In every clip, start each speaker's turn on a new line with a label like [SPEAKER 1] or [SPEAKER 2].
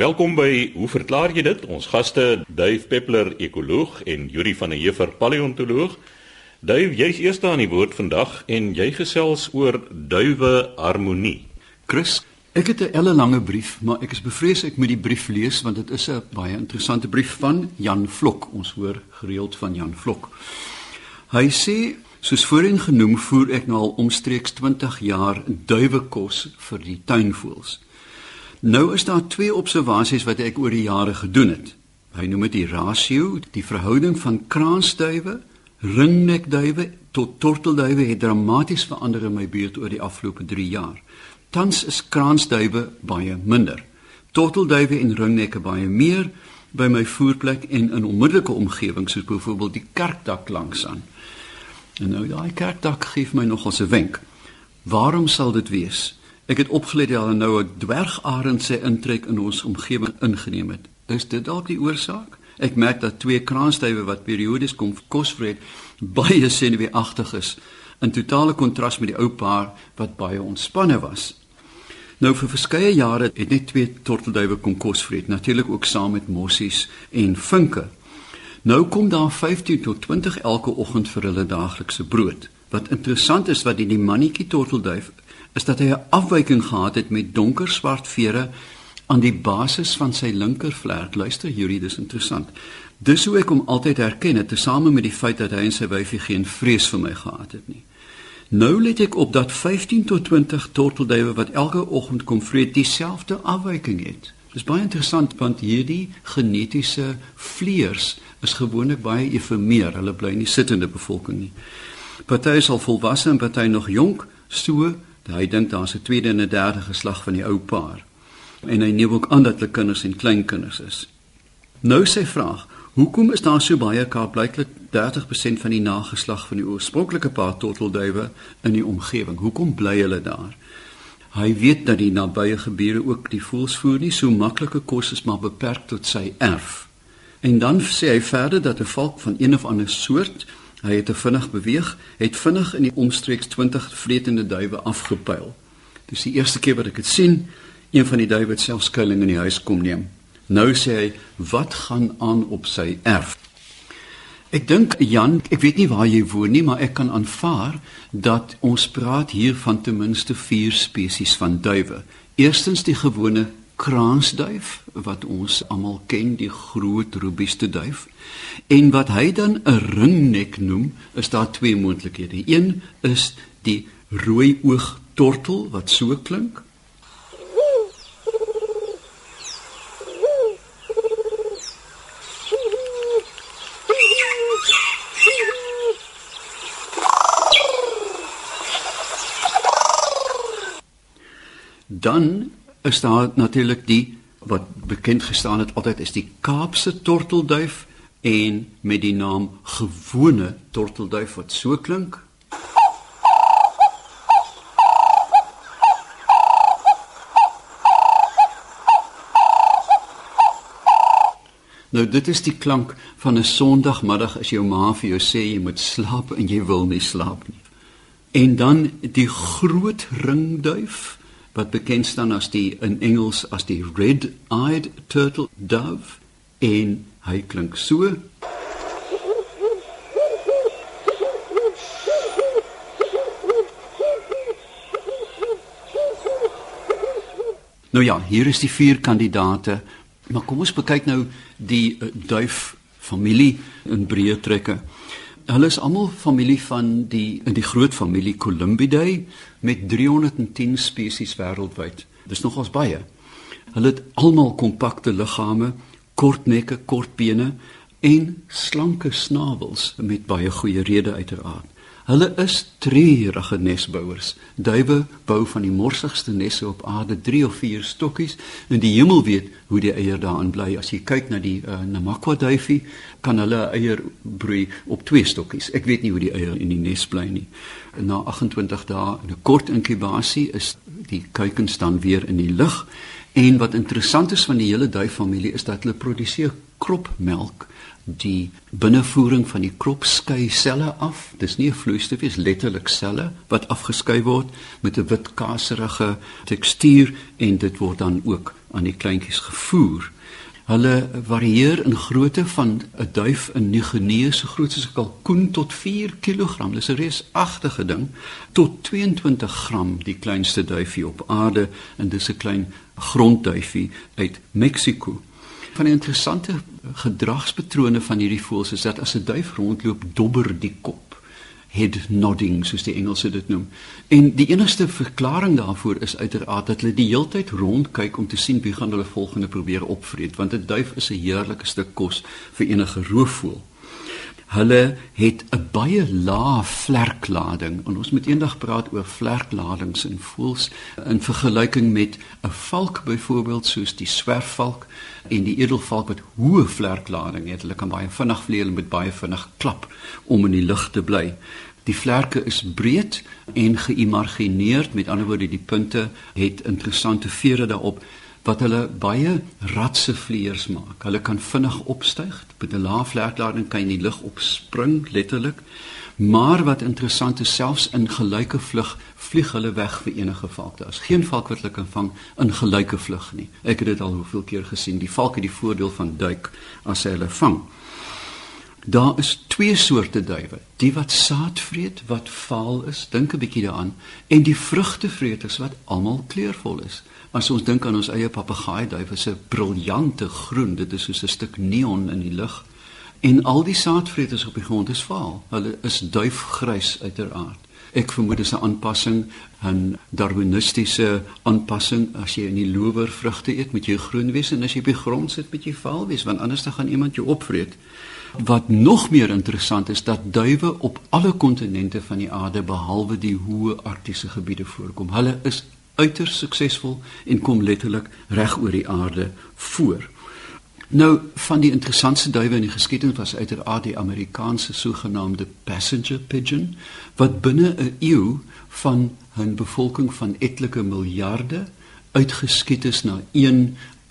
[SPEAKER 1] Welkom by Hoe verklaar jy dit? Ons gaste Duif Peppler, ekoloog en Yuri van der Heever, paleontoloog. Duif, jy's eerste aan die woord vandag en jy gesels oor duwe harmonie.
[SPEAKER 2] Chris, ek het 'n ellelange brief, maar ek is bevrees ek moet die brief lees want dit is 'n baie interessante brief van Jan Vlok. Ons hoor gereeld van Jan Vlok. Hy sê Soos voorheen genoem, voer ek nou al omstreeks 20 jaar duiwekos vir die tuinvoëls. Nou is daar twee observasies wat ek oor die jare gedoen het. Hy noem dit die rasio, die verhouding van kraansduwe, ringnekduwe tot tortelduwe het dramaties verander in my buurt oor die afgelope 3 jaar. Tans is kraansduwe baie minder. Tortelduwe en ringnekke baie meer by my voerplek en in onmiddellike omgewing soos byvoorbeeld die kerkdak langs aan. En nou daai kerkdak gee my nogal 'n wenk. Waarom sal dit wees? Ek het opgeleer dat hulle nou 'n dwergarend se intrek in ons omgewing ingeneem het. Is dit dalk die oorsaak? Ek merk dat twee kraanstywe wat periodies kom kos vreet baie senuweeagtig is in totale kontras met die ou paar wat baie ontspanne was. Nou vir verskeie jare het net twee tortelduwe kom kos vreet, natuurlik ook saam met mossies en vinke. Nou kom daar 15 tot 20 elke oggend vir hulle daaglikse brood. Wat interessant is wat die, die mannetjie tortelduif is dat hy 'n afwyking gehad het met donker swart vere aan die basis van sy linkervlerk. Luister hierdie, dis interessant. Dis hoe ek hom altyd herken het, tesame met die feit dat hy en sy wyfie geen vrees vir my gehad het nie. Nou let ek op dat 15 tot 20 tortelduwe wat elke oggend kom vreet dieselfde afwyking het. Dis baie interessant want hierdie genetiese vleers is gewoonlik baie efemeer. Hulle bly nie sittende bevolking nie. Party is al volwasse en party nog jonk, so hy dink daar's 'n tweede en 'n derde geslag van die ou paar. En hy neem ook aan dat hulle kinders en kleinkinders is. Nou sê vraag, hoekom is daar so baie kaapblyklik 30% van die nageslag van die oorspronklike paar tortelduwe in die omgewing? Hoekom bly hulle daar? Hy weet dat die nabye gebiede ook die voëls voer nie so maklike kos is maar beperk tot sy erf. En dan sê hy verder dat 'n valk van een of ander soort, hy het te vinnig beweeg, het vinnig in die omstreeks 20 vletende duwe afgepyl. Dis die eerste keer wat ek dit sien, een van die duwe het self skuilings in die huis kom neem. Nou sê hy, "Wat gaan aan op sy erf?" Ek dink Jan, ek weet nie waar jy woon nie, maar ek kan aanvaar dat ons praat hier van ten minste 4 spesies van duwe. Eerstens die gewone kraansduif wat ons almal ken, die groot robuuste duif. En wat hy dan 'n ringnek noem, is daar twee moontlikhede. Een is die rooi oog tortel wat so klink Dan is daar natuurlik die wat bekend gestaan het altyd is die Kaapse tortelduif en met die naam gewone tortelduif wat so klink. Nou dit is die klank van 'n Sondagmiddag as jou ma vir jou sê jy moet slaap en jy wil nie slaap nie. En dan die groot ringduif wat bekend staan as die in Engels as die red-eyed turtle dove en hy klink so Nou ja, hier is die vier kandidate. Maar kom ons kyk nou die uh, duif familie in breë trekke. Hulle is almal familie van die in die groot familie Columbidae met 310 spesies wêreldwyd. Dis nogals baie. Hulle het almal kompakte liggame, kort nekke, kort bene en slanke snavels met baie goeie rede uiteraard. Hulle is treurige nesbouers. Duwe bou van die morsigste nesse op aarde, 3 of 4 stokkies, en die hemel weet hoe die eier daarin bly. As jy kyk na die uh, Namakwa duifie, kan hulle eier broei op 2 stokkies. Ek weet nie hoe die eier in die nes bly nie. Na 28 dae in 'n kort inkubasie is die kuikens dan weer in die lug. En wat interessant is van die hele duiffamilie is dat hulle produseer kropmelk die binnevoering van die krop skei selle af. Dis nie 'n vloeistof dis letterlik selle wat afgeskei word met 'n wit kaserige tekstuur en dit word dan ook aan die kleintjies gevoer. Hulle varieer in grootte van 'n duif in Nieu-Guinea so groot soos 'n kalkoen tot 4 kg. Dis 'n reusagtige ding tot 22 gram die kleinste duifie op aarde en dis 'n klein grondduifie uit Mexiko. Van die interessante gedragspatrone van hierdie voëls is dat as 'n duif rondloop, dobber die kop head nodding soos die Engelse dit noem. En die enigste verklaring daarvoor is uiteraard dat hulle die heeltyd rondkyk om te sien wie gaan hulle volgende probeer opvreet want 'n duif is 'n heerlike stuk kos vir enige roofvoël. Hulle het 'n baie lae vlerklading en ons moet eendag praat oor vlerkladings in voëls in vergelyking met 'n valk byvoorbeeld soos die swerfvalk en die edelvalk wat hoë vlerklading het. Hulle kan baie vinnig vlieg en met baie vinnig klap om in die lug te bly. Die vlerke is breed en geïmargineerd, met ander woorde die punte het interessante vere daarop wat hulle baie ratse vleiers maak. Hulle kan vinnig opstyg, met 'n lae vlerklading kan jy in die lug opspring letterlik. Maar wat interessant is, selfs in gelyke vlug vlieg hulle weg vir enige valk. Daar is geen valk wat hulle kan vang in gelyke vlug nie. Ek het dit al hoeveel keer gesien. Die valk het die voordeel van duik as hy hulle vang. Daar is twee soorte duwe. Die wat saad vreet, wat vaal is, dink 'n bietjie daaraan, en die vrugtevreters wat almal kleurvol is. As ons dink aan ons eie papegaai duif, is 'n briljante groen, dit is soos 'n stuk neon in die lug. En al die saadvreters op die grond is vaal. Hulle is duifgrys uiteraard. Ek vermoed dit is 'n aanpassing, 'n darwinistiese aanpassing. As jy in die lower vrugte eet, moet jy groen wees en as jy op die grond sit, moet jy vaal wees, want anders dan gaan iemand jou opvreet. Wat nog meer interessant is dat duwe op alle kontinente van die aarde behalwe die hoë arktiese gebiede voorkom. Hulle is uiters suksesvol en kom letterlik reg oor die aarde voor. Nou van die interessantste duwe in die geskiedenis was uiteraard die Amerikaanse sogenaamde passenger pigeon wat binne 'n eeu van 'n bevolking van etlike miljarde uitgeskiet is na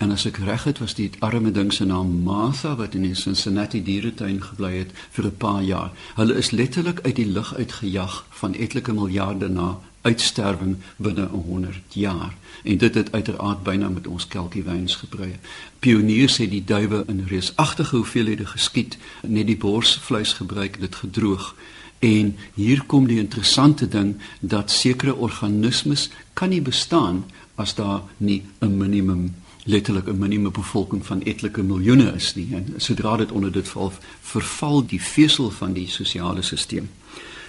[SPEAKER 2] En as ek reg het, was die arme ding se naam Martha wat in die Cincinnati dieretuin gebly het vir 'n paar jaar. Hulle is letterlik uit die lug uitgejag van etlike miljarde na uitsterwing binne 100 jaar. En dit het uiteraard byna met ons kelkiewyns gebrei. Pioniers het die duwe in reusagtige hoeveelhede geskiet, net die borsvleis gebruik, dit gedroog. En hier kom die interessante ding dat sekere organismes kan nie bestaan as daar nie 'n minimum letterlik 'n minimum bevolking van etlike miljoene is nie en sodra dit onder dit val verval die vesel van die sosiale stelsel.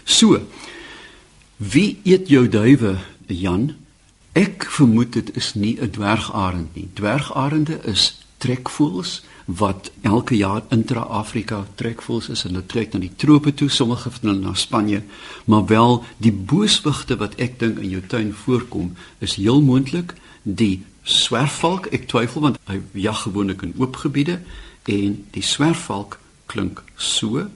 [SPEAKER 2] So wie eet jou duwe Jan? Ek vermoed dit is nie 'n dwergarend nie. Dwergarende is trekvoëls wat elke jaar intra-Afrika trekvoëls is en hulle trek na die trope toe, sommige van hulle na Spanje, maar wel die booswigte wat ek dink in jou tuin voorkom is heel moontlik die swerfvalk, ek twyfel want hy jag gewoonlik in oop gebiede en die swerfvalk klink so.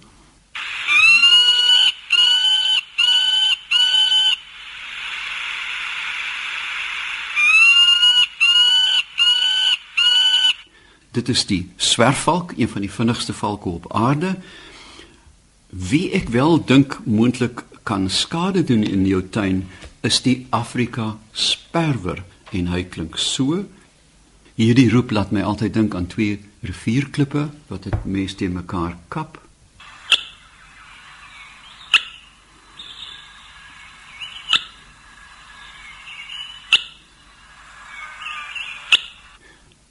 [SPEAKER 2] Dit is die swerfvalk, een van die vinnigste valke op aarde. Wie ek wel dink moontlik kan skade doen in jou tuin is die Afrika sperwer en hy klink so. Hierdie roep laat my altyd dink aan twee rivierklippe wat dit mees teen mekaar kap.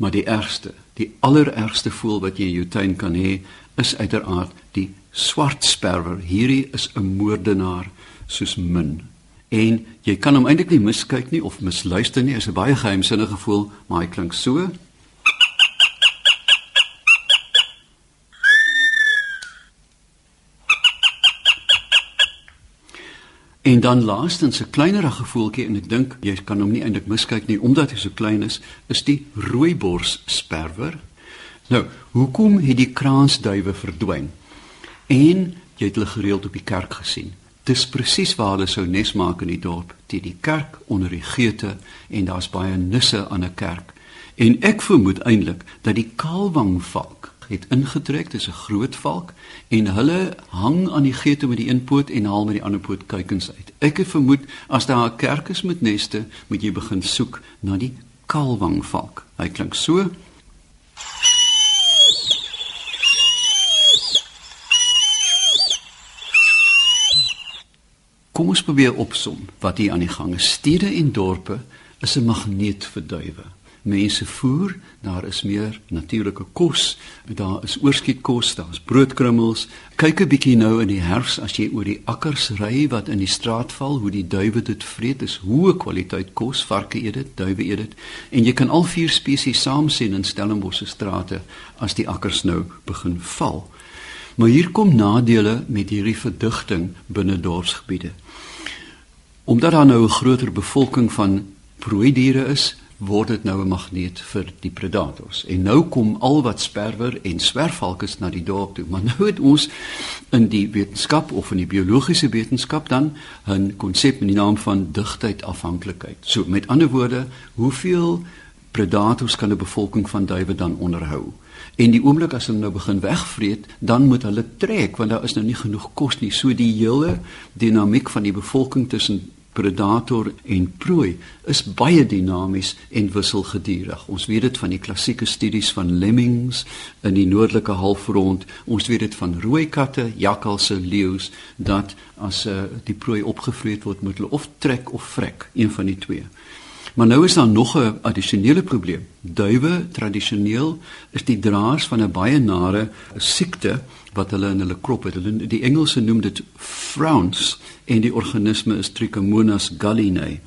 [SPEAKER 2] Maar die ergste, die allerergste voël wat jy in jou tuin kan hê, is uiteraard die swart sperwer. Hierdie is 'n moordenaar soos min en jy kan hom eintlik nie miskyk nie of misluister nie. Dit is 'n baie geheimsinnige gevoel, maar hy klink so. En dan laastens 'n kleinerige gevoeltjie en ek dink jy kan hom nie eintlik miskyk nie omdat hy so klein is, is die rooibors sperwer. Nou, hoekom het die kraansduwe verdwyn? En jy het hulle gereeld op die kerk gesien. Dis presies waar hulle sou nes maak in die dorp, teen die kerk onder die geete en daar's baie nisse aan 'n kerk. En ek vermoed eintlik dat die kaalwangvalk het ingetrek, dis 'n groot valk en hulle hang aan die geete met die een poot en haal met die ander poot kuikens uit. Ek het vermoed as daar 'n kerk is met neste, moet jy begin soek na die kalwangvalk. Hy klink so. Kom ons probeer opsom wat hier aan die gang is. Stede en dorpe is 'n magneet vir duwe. Mense voer, daar is meer natuurlike kos, daar is oorskietkos, daar is broodkrummels. Kyk 'n bietjie nou in die herfs as jy oor die akkers ry wat in die straat val, hoe die duwe dit vreet, is hoë kwaliteit kos, varke eet dit, duwe eet dit. En jy kan al vier spesies saam sien in Stellenbosch se strate as die akkers nou begin val. Maar hier kom nadele met hierdie verdigting binne dorpsgebiede. Omdat daar nou 'n groter bevolking van prooidiere is, word dit nou 'n magneet vir die predators. En nou kom al wat sperwer en swerfvalkes na die dorp toe. Maar nou het ons in die wetenskap of in die biologiese wetenskap dan 'n konsep met die naam van digtheid afhanklikheid. So met ander woorde, hoeveel predators kan 'n bevolking van duwe dan onderhou? En die oomblik as hulle nou begin wegvreet, dan moet hulle trek want daar is nou nie genoeg kos nie. So die hele dinamiek van die bevolking tussen predator en prooi is baie dinamies en wisselgedurig. Ons weet dit van die klassieke studies van lemmings in die noordelike halfrond. Ons weet dit van rooi katte, jakkalse, leeu's dat as uh, die prooi opgevreet word, moet hulle of trek of vrek, een van die twee. Maar nou is daar nog 'n addisionele probleem. Duwe tradisioneel is die draers van 'n baie nare siekte wat hulle in hulle krop het. Hulle die Engelse noem dit frowns en die organisme is Trichomonas gallinae.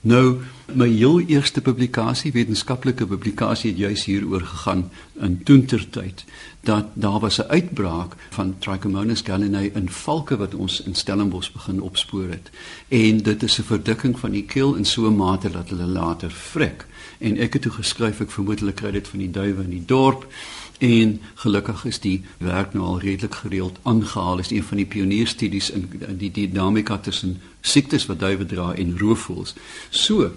[SPEAKER 2] Nou my heel eerste publikasie, wetenskaplike publikasie het juis hieroor gegaan in toentertyd dat daar was 'n uitbraak van Trichomonas gallinae in valke wat ons in Stellenbosch begin opspoor het. En dit is 'n verdikking van die keel in so 'n mate dat hulle later vrek. En ek het toe geskryf ek vermoed hulle kry dit van die duwe in die dorp en gelukkig is die werk nou al redelik gereeld aangehaal is een van die pionierstudies in die dinamika tussen siektes wat duwe dra en roofvoëls. So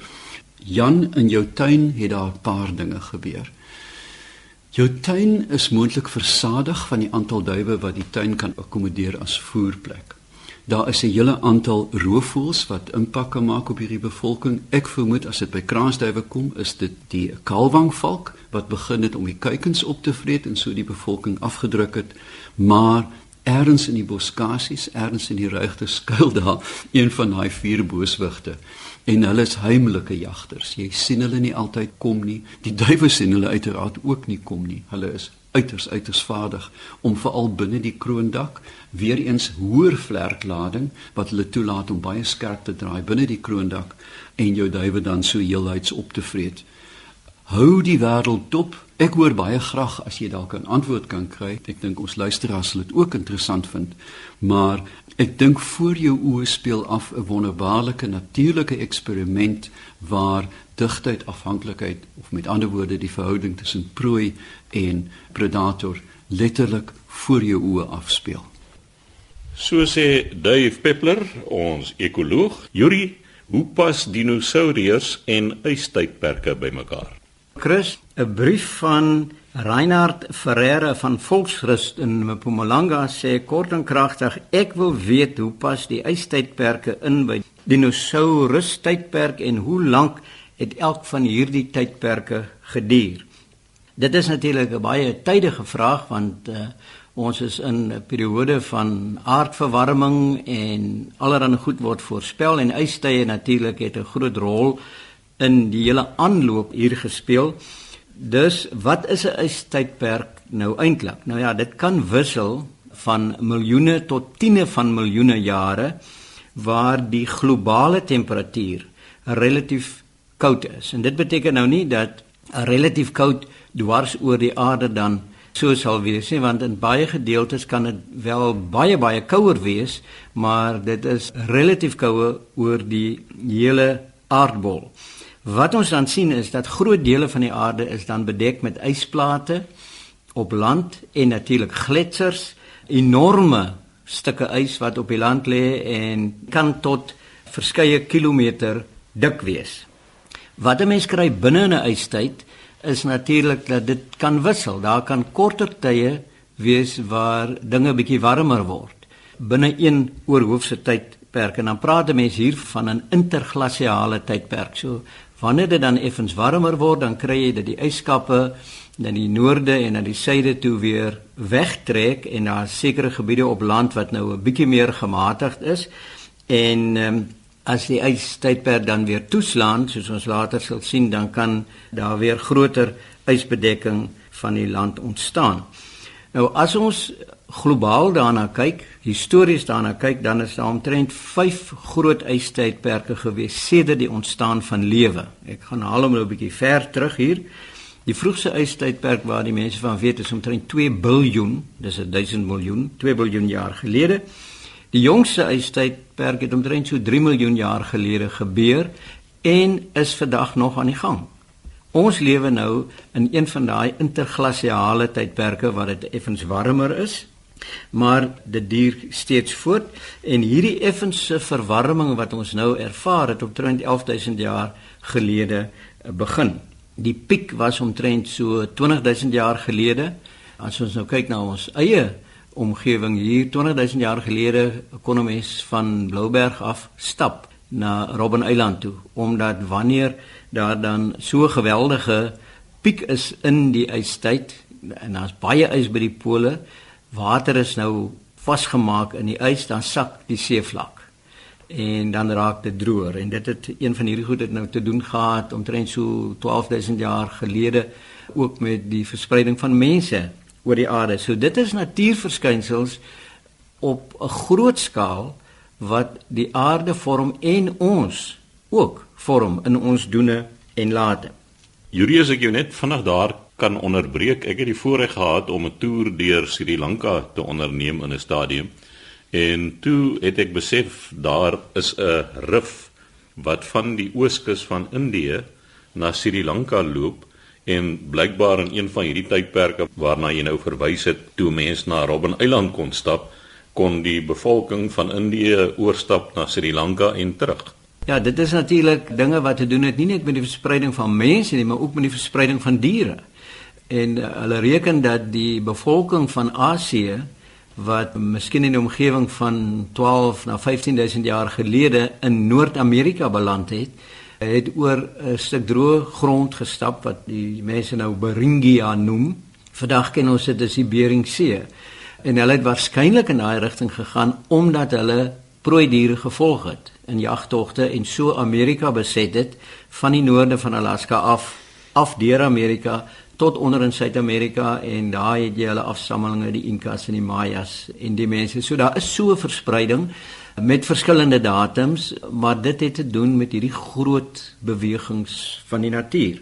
[SPEAKER 2] Jan in jou tuin het daar 'n paar dinge gebeur. Jou tuin is moontlik versadig van die aantal duwe wat die tuin kan akkommodeer as voerplek. Daar is 'n hele aantal roofvoëls wat impak kan maak op hierdie bevolking. Ek vermoed as dit by kraasduwe kom, is dit die kalwangvalk wat begin het om die kuikens op te vreet en so die bevolking afgedruk het. Maar ergens in die boskasies, ergens in die ruigte skuil daar een van daai vier booswigte en hulle is heimlike jagters. Jy sien hulle nie altyd kom nie. Die duwe sien hulle uiteraard ook nie kom nie. Hulle is uiters uiters vaardig om veral binne die kroondak weer eens hoër vlerklading wat hulle toelaat om baie skerp te draai binne die kroondak en jou duwe dan so heelhuids op te vreet. Hou die wêreld dop. Ek hoor baie graag as jy dalk 'n antwoord kan kry. Ek dink ons luisteraars sal dit ook interessant vind. Maar Ek dink voor jou oë speel af 'n wonderbaarlike natuurlike eksperiment waar digtheid afhanklikheid of met ander woorde die verhouding tussen prooi en predator letterlik voor jou oë afspeel.
[SPEAKER 1] So sê Dave Peppler, ons ekoloog, Yuri, hoe pas dinosourus en ystydperke bymekaar?
[SPEAKER 3] Chris, 'n brief van Reinhard Ferreira van Volksrust in Mpumalanga sê kort en kragtig ek wil weet hoe pas die ystydperke in by dinosourus tydperk en hoe lank het elk van hierdie tydperke geduur. Dit is natuurlik 'n baie tydige vraag want uh, ons is in 'n periode van aardverwarming en allerlei goed word voorspel en ystye natuurlik het 'n groot rol in die hele aanloop hier gespeel. Dus wat is 'n ystydperk nou eintlik? Nou ja, dit kan wissel van miljoene tot tiene van miljoene jare waar die globale temperatuur relatief koud is. En dit beteken nou nie dat 'n relatief koud dwars oor die aarde dan so sal wees nie, want in baie gedeeltes kan dit wel baie baie kouer wees, maar dit is relatief kouer oor die hele aardbol. Wat ons dan sien is dat groot dele van die aarde is dan bedek met ysplate op land en natuurlik gletsers, enorme stukke ys wat op die land lê en kan tot verskeie kilometer dik wees. Wat 'n mens kry binne 'n ystyd is natuurlik dat dit kan wissel. Daar kan korter tye wees waar dinge bietjie warmer word binne een oorhoofse tydperk en dan praat 'n mens hier van 'n interglasiale tydperk. So Wanneer dit dan effens warmer word, dan kry jy dat die yskappe na die noorde en na die suide toe weer wegtrek en daar sekere gebiede op land wat nou 'n bietjie meer gematigd is en um, as die ystydperk dan weer toeslaan soos ons later sal sien dan kan daar weer groter ysbedekking van die land ontstaan. Nou as ons globaal daarna kyk, histories daarna kyk, dan is daar omtrent 5 groot ystydperke gewees sedert die ontstaan van lewe. Ek gaan haal hom nou 'n bietjie ver terug hier. Die vroegste ystydperk waar die mense van weet is omtrent 2 biljoen, dis 1000 miljoen, 2 biljoen jaar gelede. Die jongste ystydperk het omtrent so 3 miljoen jaar gelede gebeur en is vandag nog aan die gang. Ons lewe nou in een van daai interglasiale tydperke waar dit effens warmer is, maar dit duur steeds voort en hierdie effense verwarming wat ons nou ervaar het omtrent 11000 jaar gelede begin. Die piek was omtrent so 20000 jaar gelede. As ons nou kyk na ons eie omgewing hier 20000 jaar gelede kon 'n mens van Blouberg af stap na Robben Eiland toe omdat wanneer daar dan so geweldige piek is in die ystyd en daar's baie ys by die pole water is nou vasgemaak in die ys dan sak die seevlak en dan raak dit droër en dit het een van hierdie goed het nou te doen gehad omtrent so 12000 jaar gelede ook met die verspreiding van mense oor die aarde. So dit is natuurverskynsels op 'n groot skaal wat die aarde vorm en ons ook vorm in ons doene en late.
[SPEAKER 1] Julie, as ek jou net vinnig daar kan onderbreek. Ek het die voorreg gehad om 'n toer deur Sri Lanka te onderneem in 'n stadium. En toe het ek besef daar is 'n rif wat van die ooskus van Indië na Sri Lanka loop en blykbaar in een van hierdie tydperke waarna jy nou verwys het toe mense na Robben Eiland kon stap, kon die bevolking van Indië oorstap na Sri Lanka en terug.
[SPEAKER 3] Ja, dit is natuurlik dinge wat te doen het nie net met die verspreiding van mense nie, maar ook met die verspreiding van diere. En uh, hulle reken dat die bevolking van Asië wat miskien in die omgewing van 12 na 15000 jaar gelede in Noord-Amerika beland het, het oor 'n stuk droë grond gestap wat die mense nou Beringia noem. Vandag ken ons dit as die Beringsee. En hulle het waarskynlik in daai rigting gegaan omdat hulle prooi diere gevolg het in jagtogte en so Amerika beset het van die noorde van Alaska af af deur Amerika tot onder in Suid-Amerika en daar het jy hulle afstammelinge die Inkas en die Mayas en die mense. So daar is so 'n verspreiding met verskillende datums, maar dit het te doen met hierdie groot bewegings van die natuur.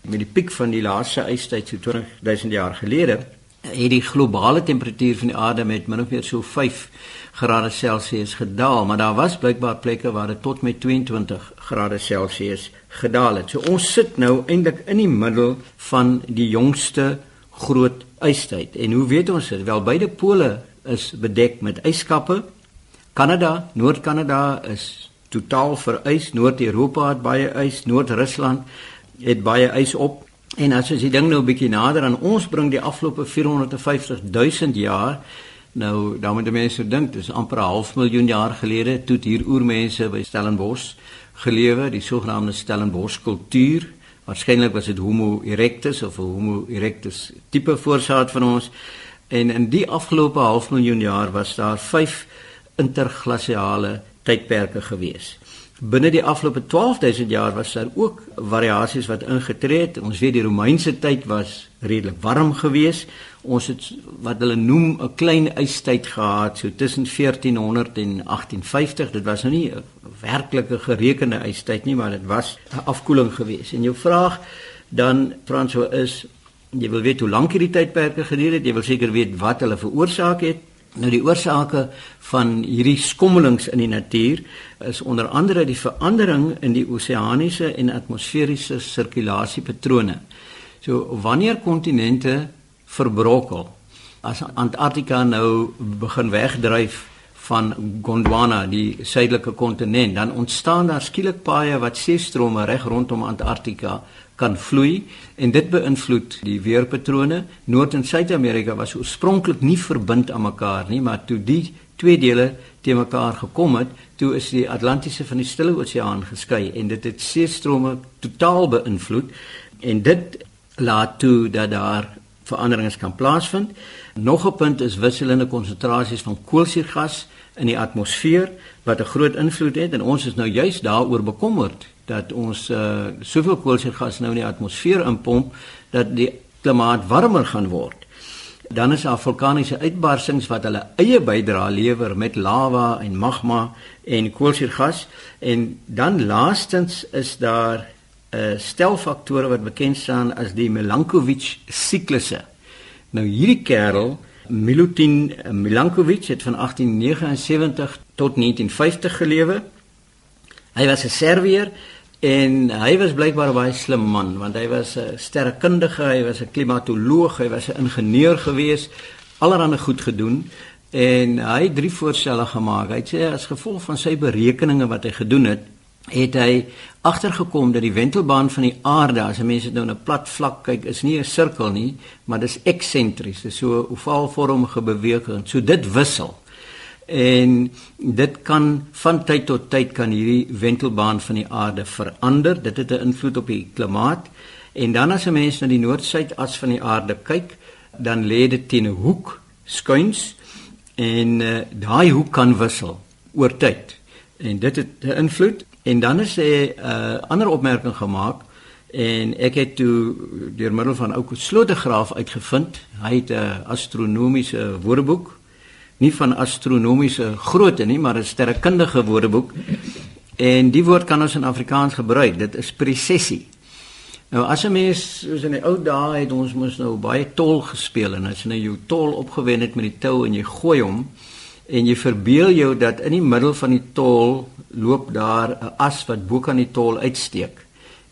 [SPEAKER 3] Met die piek van die laaste ystyd so 20000 jaar gelede het die globale temperatuur van die aarde met min of meer so 5 grade Celsius gedaal, maar daar was blykbaar plekke waar dit tot met 22 grade Celsius gedaal het. So ons sit nou eintlik in die middel van die jongste groot ystyd. En hoe weet ons dit? Wel beide pole is bedek met yskappe. Kanada, Noord-Kanada is totaal verys. Noord-Europa het baie ys, Noord-Rusland het baie ys op. En as ons die ding nou 'n bietjie nader aan ons bring die afgelope 450 000 jaar Nou, dan moet mense dink, dis amper 'n half miljoen jaar gelede toe hier oormense by Stellenbosch gelewe, die sogenaamde Stellenbosch kultuur. Waarskynlik was dit Homo erectus of 'n Homo erectus tipe voorsaat van ons. En in die afgelope half miljoen jaar was daar 5 interglasiale tydperke gewees. Binne die afgelope 12000 jaar was daar ook variasies wat ingetree het. Ons weet die Romeinse tyd was redelik warm geweest. Ons het wat hulle noem 'n klein ystyd gehad so tussen 1400 en 1850. Dit was nou nie 'n werklike gerekende ystyd nie, maar dit was 'n afkoeling geweest. En jou vraag dan Franso is jy wil weet hoe lank hierdie tydperke geduur het? Jy wil seker weet wat hulle veroorsaak het. Nou die oorsake van hierdie skommelings in die natuur is onder andere die verandering in die oseaniese en atmosferiese sirkulasiepatrone. So wanneer kontinente verbrokkel, as Antarktika nou begin wegdryf van Gondwana, die suidelike kontinent, dan ontstaan daar skielik paaie wat seestrome reg rondom Antarktika kan vloei en dit beïnvloed die weerpatrone. Noord- en Suid-Amerika was oorspronklik nie verbind aan mekaar nie, maar toe die twee dele te mekaar gekom het, toe is die Atlantiese van die Stille Oseaan geskei en dit het seestrome totaal beïnvloed en dit laat toe dat daar veranderings kan plaasvind. Nog 'n punt is wisselende konsentrasies van koolsuurgas in die atmosfeer wat 'n groot invloed het en ons is nou juis daaroor bekommerd dat ons uh, soveel koolsuurgas nou in die atmosfeer inpomp dat die klimaat warmer gaan word. Dan is daar vulkaniese uitbarsings wat hulle eie bydrae lewer met lava en magma en koolsuurgas en dan laastens is daar 'n uh, eh, stel faktore wat bekend staan as die Milankovitch siklusse. Nou hierdie kerel Milutin Milankovitch het van 1879 tot 1950 gelewe. Hy was 'n Servier en hy was blykbaar 'n baie slim man want hy was 'n sterrekundige, hy was 'n klimatoloog, hy was 'n ingenieur gewees, allerhande goed gedoen en hy het drie voorstelle gemaak. Hy sê as gevolg van sy berekeninge wat hy gedoen het, het hy agtergekom dat die wentelbaan van die aarde as mense dit nou in 'n plat vlak kyk is nie 'n sirkel nie maar dis eksentries dis so 'n ovaalvormige beweging so dit wissel. En dit kan van tyd tot tyd kan hierdie wentelbaan van die aarde verander. Dit het 'n invloed op die klimaat. En dan as 'n mens na die noord-suidas van die aarde kyk dan lê dit teen 'n hoek skuins en uh, daai hoek kan wissel oor tyd. En dit het 'n invloed En dan is 'n uh, ander opmerking gemaak en ek het toe deur middel van ou Slotegraaf uitgevind, hy het 'n astronomiese woordeboek, nie van astronomiese grootte nie, maar 'n sterrekundige woordeboek. En die woord kan ons in Afrikaans gebruik. Dit is presessie. Nou as 'n mens soos in die ou dae het ons mos nou baie tol gespeel en as jy nou jou tol opgewen het met die tou en jy gooi hom en jy verbeel jou dat in die middel van die tol loop daar 'n as wat bo kan die tol uitsteek.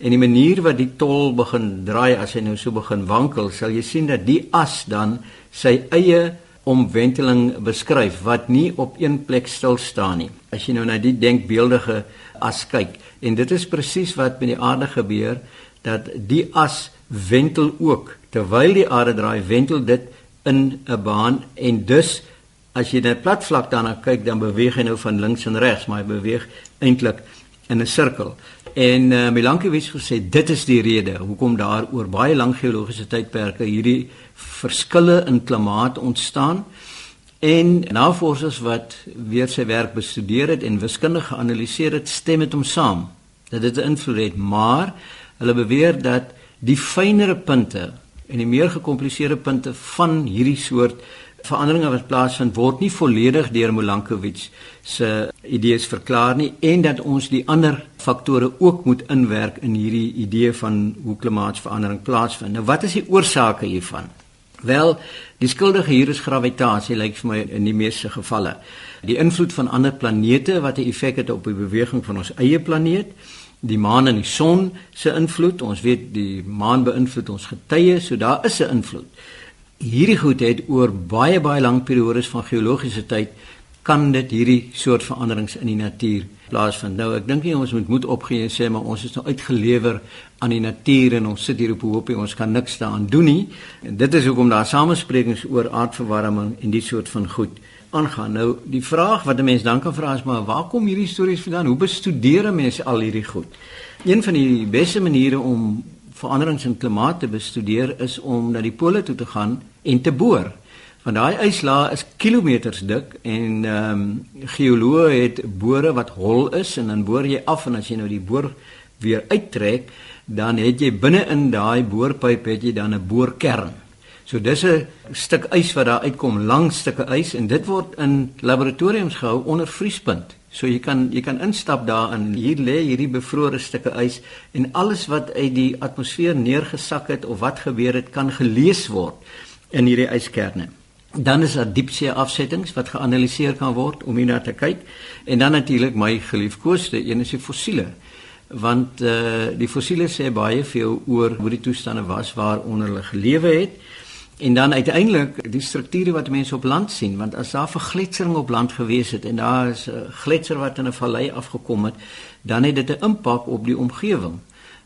[SPEAKER 3] En die manier wat die tol begin draai as hy nou so begin wankel, sal jy sien dat die as dan sy eie omwenteling beskryf wat nie op een plek stil staan nie. As jy nou na die denkbeeldige as kyk en dit is presies wat met die aarde gebeur dat die as wentel ook terwyl die aarde draai wentel dit in 'n baan en dus as jy net plat vlak daarna kyk dan beweeg hy nou van links en regs maar hy beweeg eintlik in 'n sirkel en uh, Milankovitch gesê dit is die rede hoekom daar oor baie lang geologiese tydperke hierdie verskille in klimaat ontstaan en navorsers wat weer sy werk bestudeer het en wiskundig geanaliseer het stem met hom saam dat dit 'n invloed het. Maar hulle beweer dat die fynere punte en die meer gekompliseerde punte van hierdie soort veranderinge wat plaasvind word nie volledig deur Molankovich se idees verklaar nie en dat ons die ander faktore ook moet inwerk in hierdie idee van hoe klimaatsverandering plaasvind. Nou wat is die oorsake hiervan? Wel, die skuldige hier is gravitasie lyk vir my in die meeste gevalle. Die invloed van ander planete wat 'n effek het op die beweging van ons eie planeet, die maan en die son se invloed. Ons weet die maan beïnvloed ons getye, so daar is 'n invloed hierdie goed het oor baie baie lang periodes van geologiese tyd kan dit hierdie soort veranderings in die natuur plaasvind. Nou ek dink nie ons moet moed opgee en sê maar ons is nou uitgelewer aan die natuur en ons sit hier op 'n hoopie ons kan niks daaraan doen nie. En dit is hoekom daar samesprekings oor aardverwarming en die soort van goed aangaan. Nou die vraag wat 'n mens dan kan vra is maar waar kom hierdie stories vandaan? Hoe bestudeer mense al hierdie goed? Een van die beste maniere om veranderings in klimaat te bestudeer is om na die pole toe te gaan en te boor. Want daai yslaag is kilometers dik en ehm um, geoloë het bore wat hol is en dan boor jy af en as jy nou die boor weer uittrek, dan het jy binne in daai boorpyp het jy dan 'n boorkern. So dis 'n stuk ys wat daar uitkom, lang stukke ys en dit word in laboratoriums gehou onder vriespunt. So jy kan jy kan instap daarin. Hier lê hierdie bevrore stukke ys en alles wat uit die atmosfeer neergesak het of wat gebeur het kan gelees word in hierdie yskerne. Dan is daar diepsee afsettings wat geanaliseer kan word om hierna te kyk en dan natuurlik my geliefkoeste een is die fossiele want eh uh, die fossiele sê baie veel oor hoe die toestande was waaronder hulle gelewe het. En dan uiteindelik die strukture wat mense op land sien, want as daar vergletsering op land gewees het en daar is 'n gletser wat in 'n vallei afgekom het, dan het dit 'n impak op die omgewing.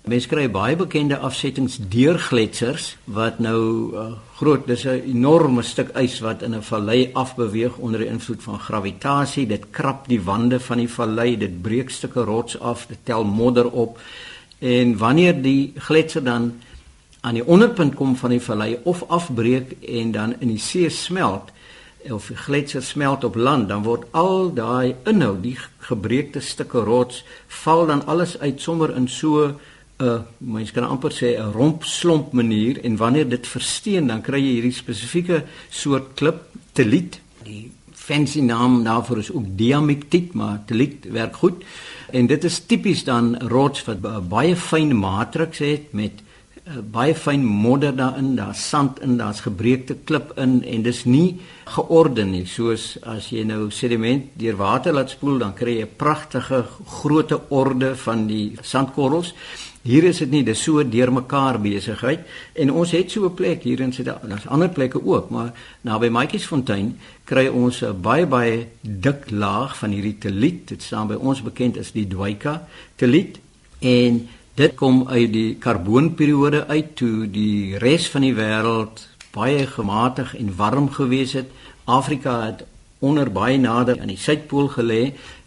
[SPEAKER 3] Mense kry baie bekende afsettings deur gletsers wat nou uh, groot, dis 'n enorme stuk ys wat in 'n vallei afbeweeg onder die invloed van gravitasie. Dit krap die wande van die vallei, dit breek stukke rots af, dit tel modder op. En wanneer die gletser dan aan die onderpunt kom van die vallei of afbreek en dan in die see smelt of die gletser smelt op land, dan word al daai inhoud, die gebreekte stukke rots, val dan alles uit sommer in so 'n uh, mens kan amper sê 'n romp slomp manier en wanneer dit versteen, dan kry jy hierdie spesifieke soort klip, teliet. Die fancy naam daarvoor is ook diamiktiet, maar teliet werk goed. En dit is tipies dan rots wat baie fyn matriks het met uh, baie fyn modder daarin, daar's sand in, daar's gebreekte klip in en dis nie georden nie. Soos as jy nou sediment deur water laat spoel, dan kry jy 'n pragtige groot orde van die sandkorrels. Hier is dit nie, dis so deurmekaar besigheid en ons het so 'n plek hier in Suid-Afrika. Daar's ander plekke ook, maar naby Maatjiesfontein kry ons 'n baie baie dik laag van hierdie teliet. Dit staan by ons bekend as die Dwyka teliet en Dit kom uit die karboonperiode uit toe die res van die wêreld baie gematig en warm gewees het. Afrika het onder baie nader aan die suidpool gelê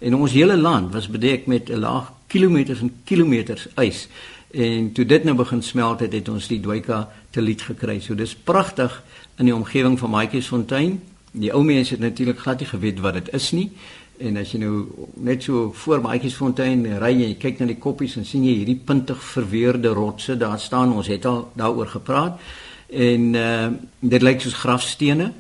[SPEAKER 3] en ons hele land was bedek met 'n laag kilometers en kilometers ys. En toe dit nou begin smelt het, het ons die Dwyka teliet gekry. So dis pragtig in die omgewing van Maatjiesfontein. Die ou mense het natuurlik glad nie geweet wat dit is nie. En as jy nou net so voor Maatjiesfontein ry en jy kyk na die koppies en sien jy hierdie puntig verweerde rotse daar staan, ons het al daaroor gepraat. En uh dit lyk soos grafstene.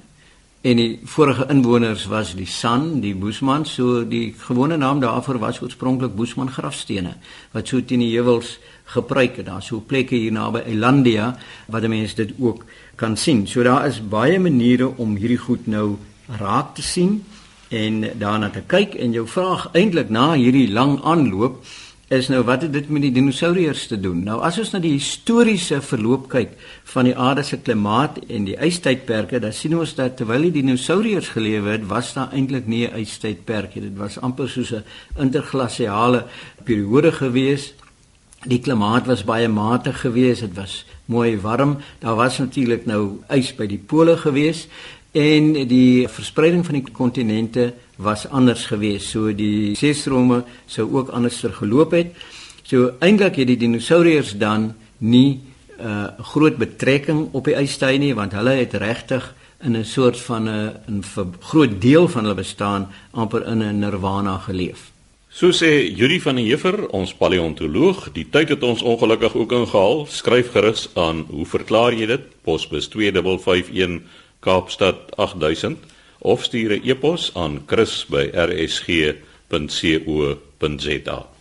[SPEAKER 3] En die vorige inwoners was die San, die Boesman, so die gewone naam daarvoor was oorspronklik Boesman grafstene wat so teen die heuwels gebruik het. Daar so plekke hier naby Elandia wat mense dit ook kan sien. So daar is baie maniere om hierdie goed nou raak te sien en daarna te kyk en jou vraag eintlik na hierdie lang aanloop is nou wat het dit met die dinosourus te doen? Nou as ons na die historiese verloop kyk van die aarde se klimaat en die ystydperke, dan sien ons dat terwyl die dinosourus gelewe het, was daar eintlik nie 'n ystydperk nie. Dit was amper soos 'n interglasiale periode gewees. Die klimaat was baie matig geweest, dit was mooi warm. Daar was natuurlik nou ys by die pole geweest en die verspreiding van die kontinente was anders geweest. So die seestrome sou ook anders vergeloop het. So eintlik het die dinosourus dan nie 'n uh, groot betrekking op die ystye nie want hulle het regtig in 'n soort van 'n 'n groot deel van hulle bestaan amper in 'n nirwana geleef.
[SPEAKER 1] So sê Juri van der Heever, ons paleontoloog, die tyd het ons ongelukkig ook ingehaal. Skryf gerus aan, hoe verklaar jy dit? Posbus 2551 Kaapstad 8000 of stuur 'n e-pos aan chris@rsg.co.za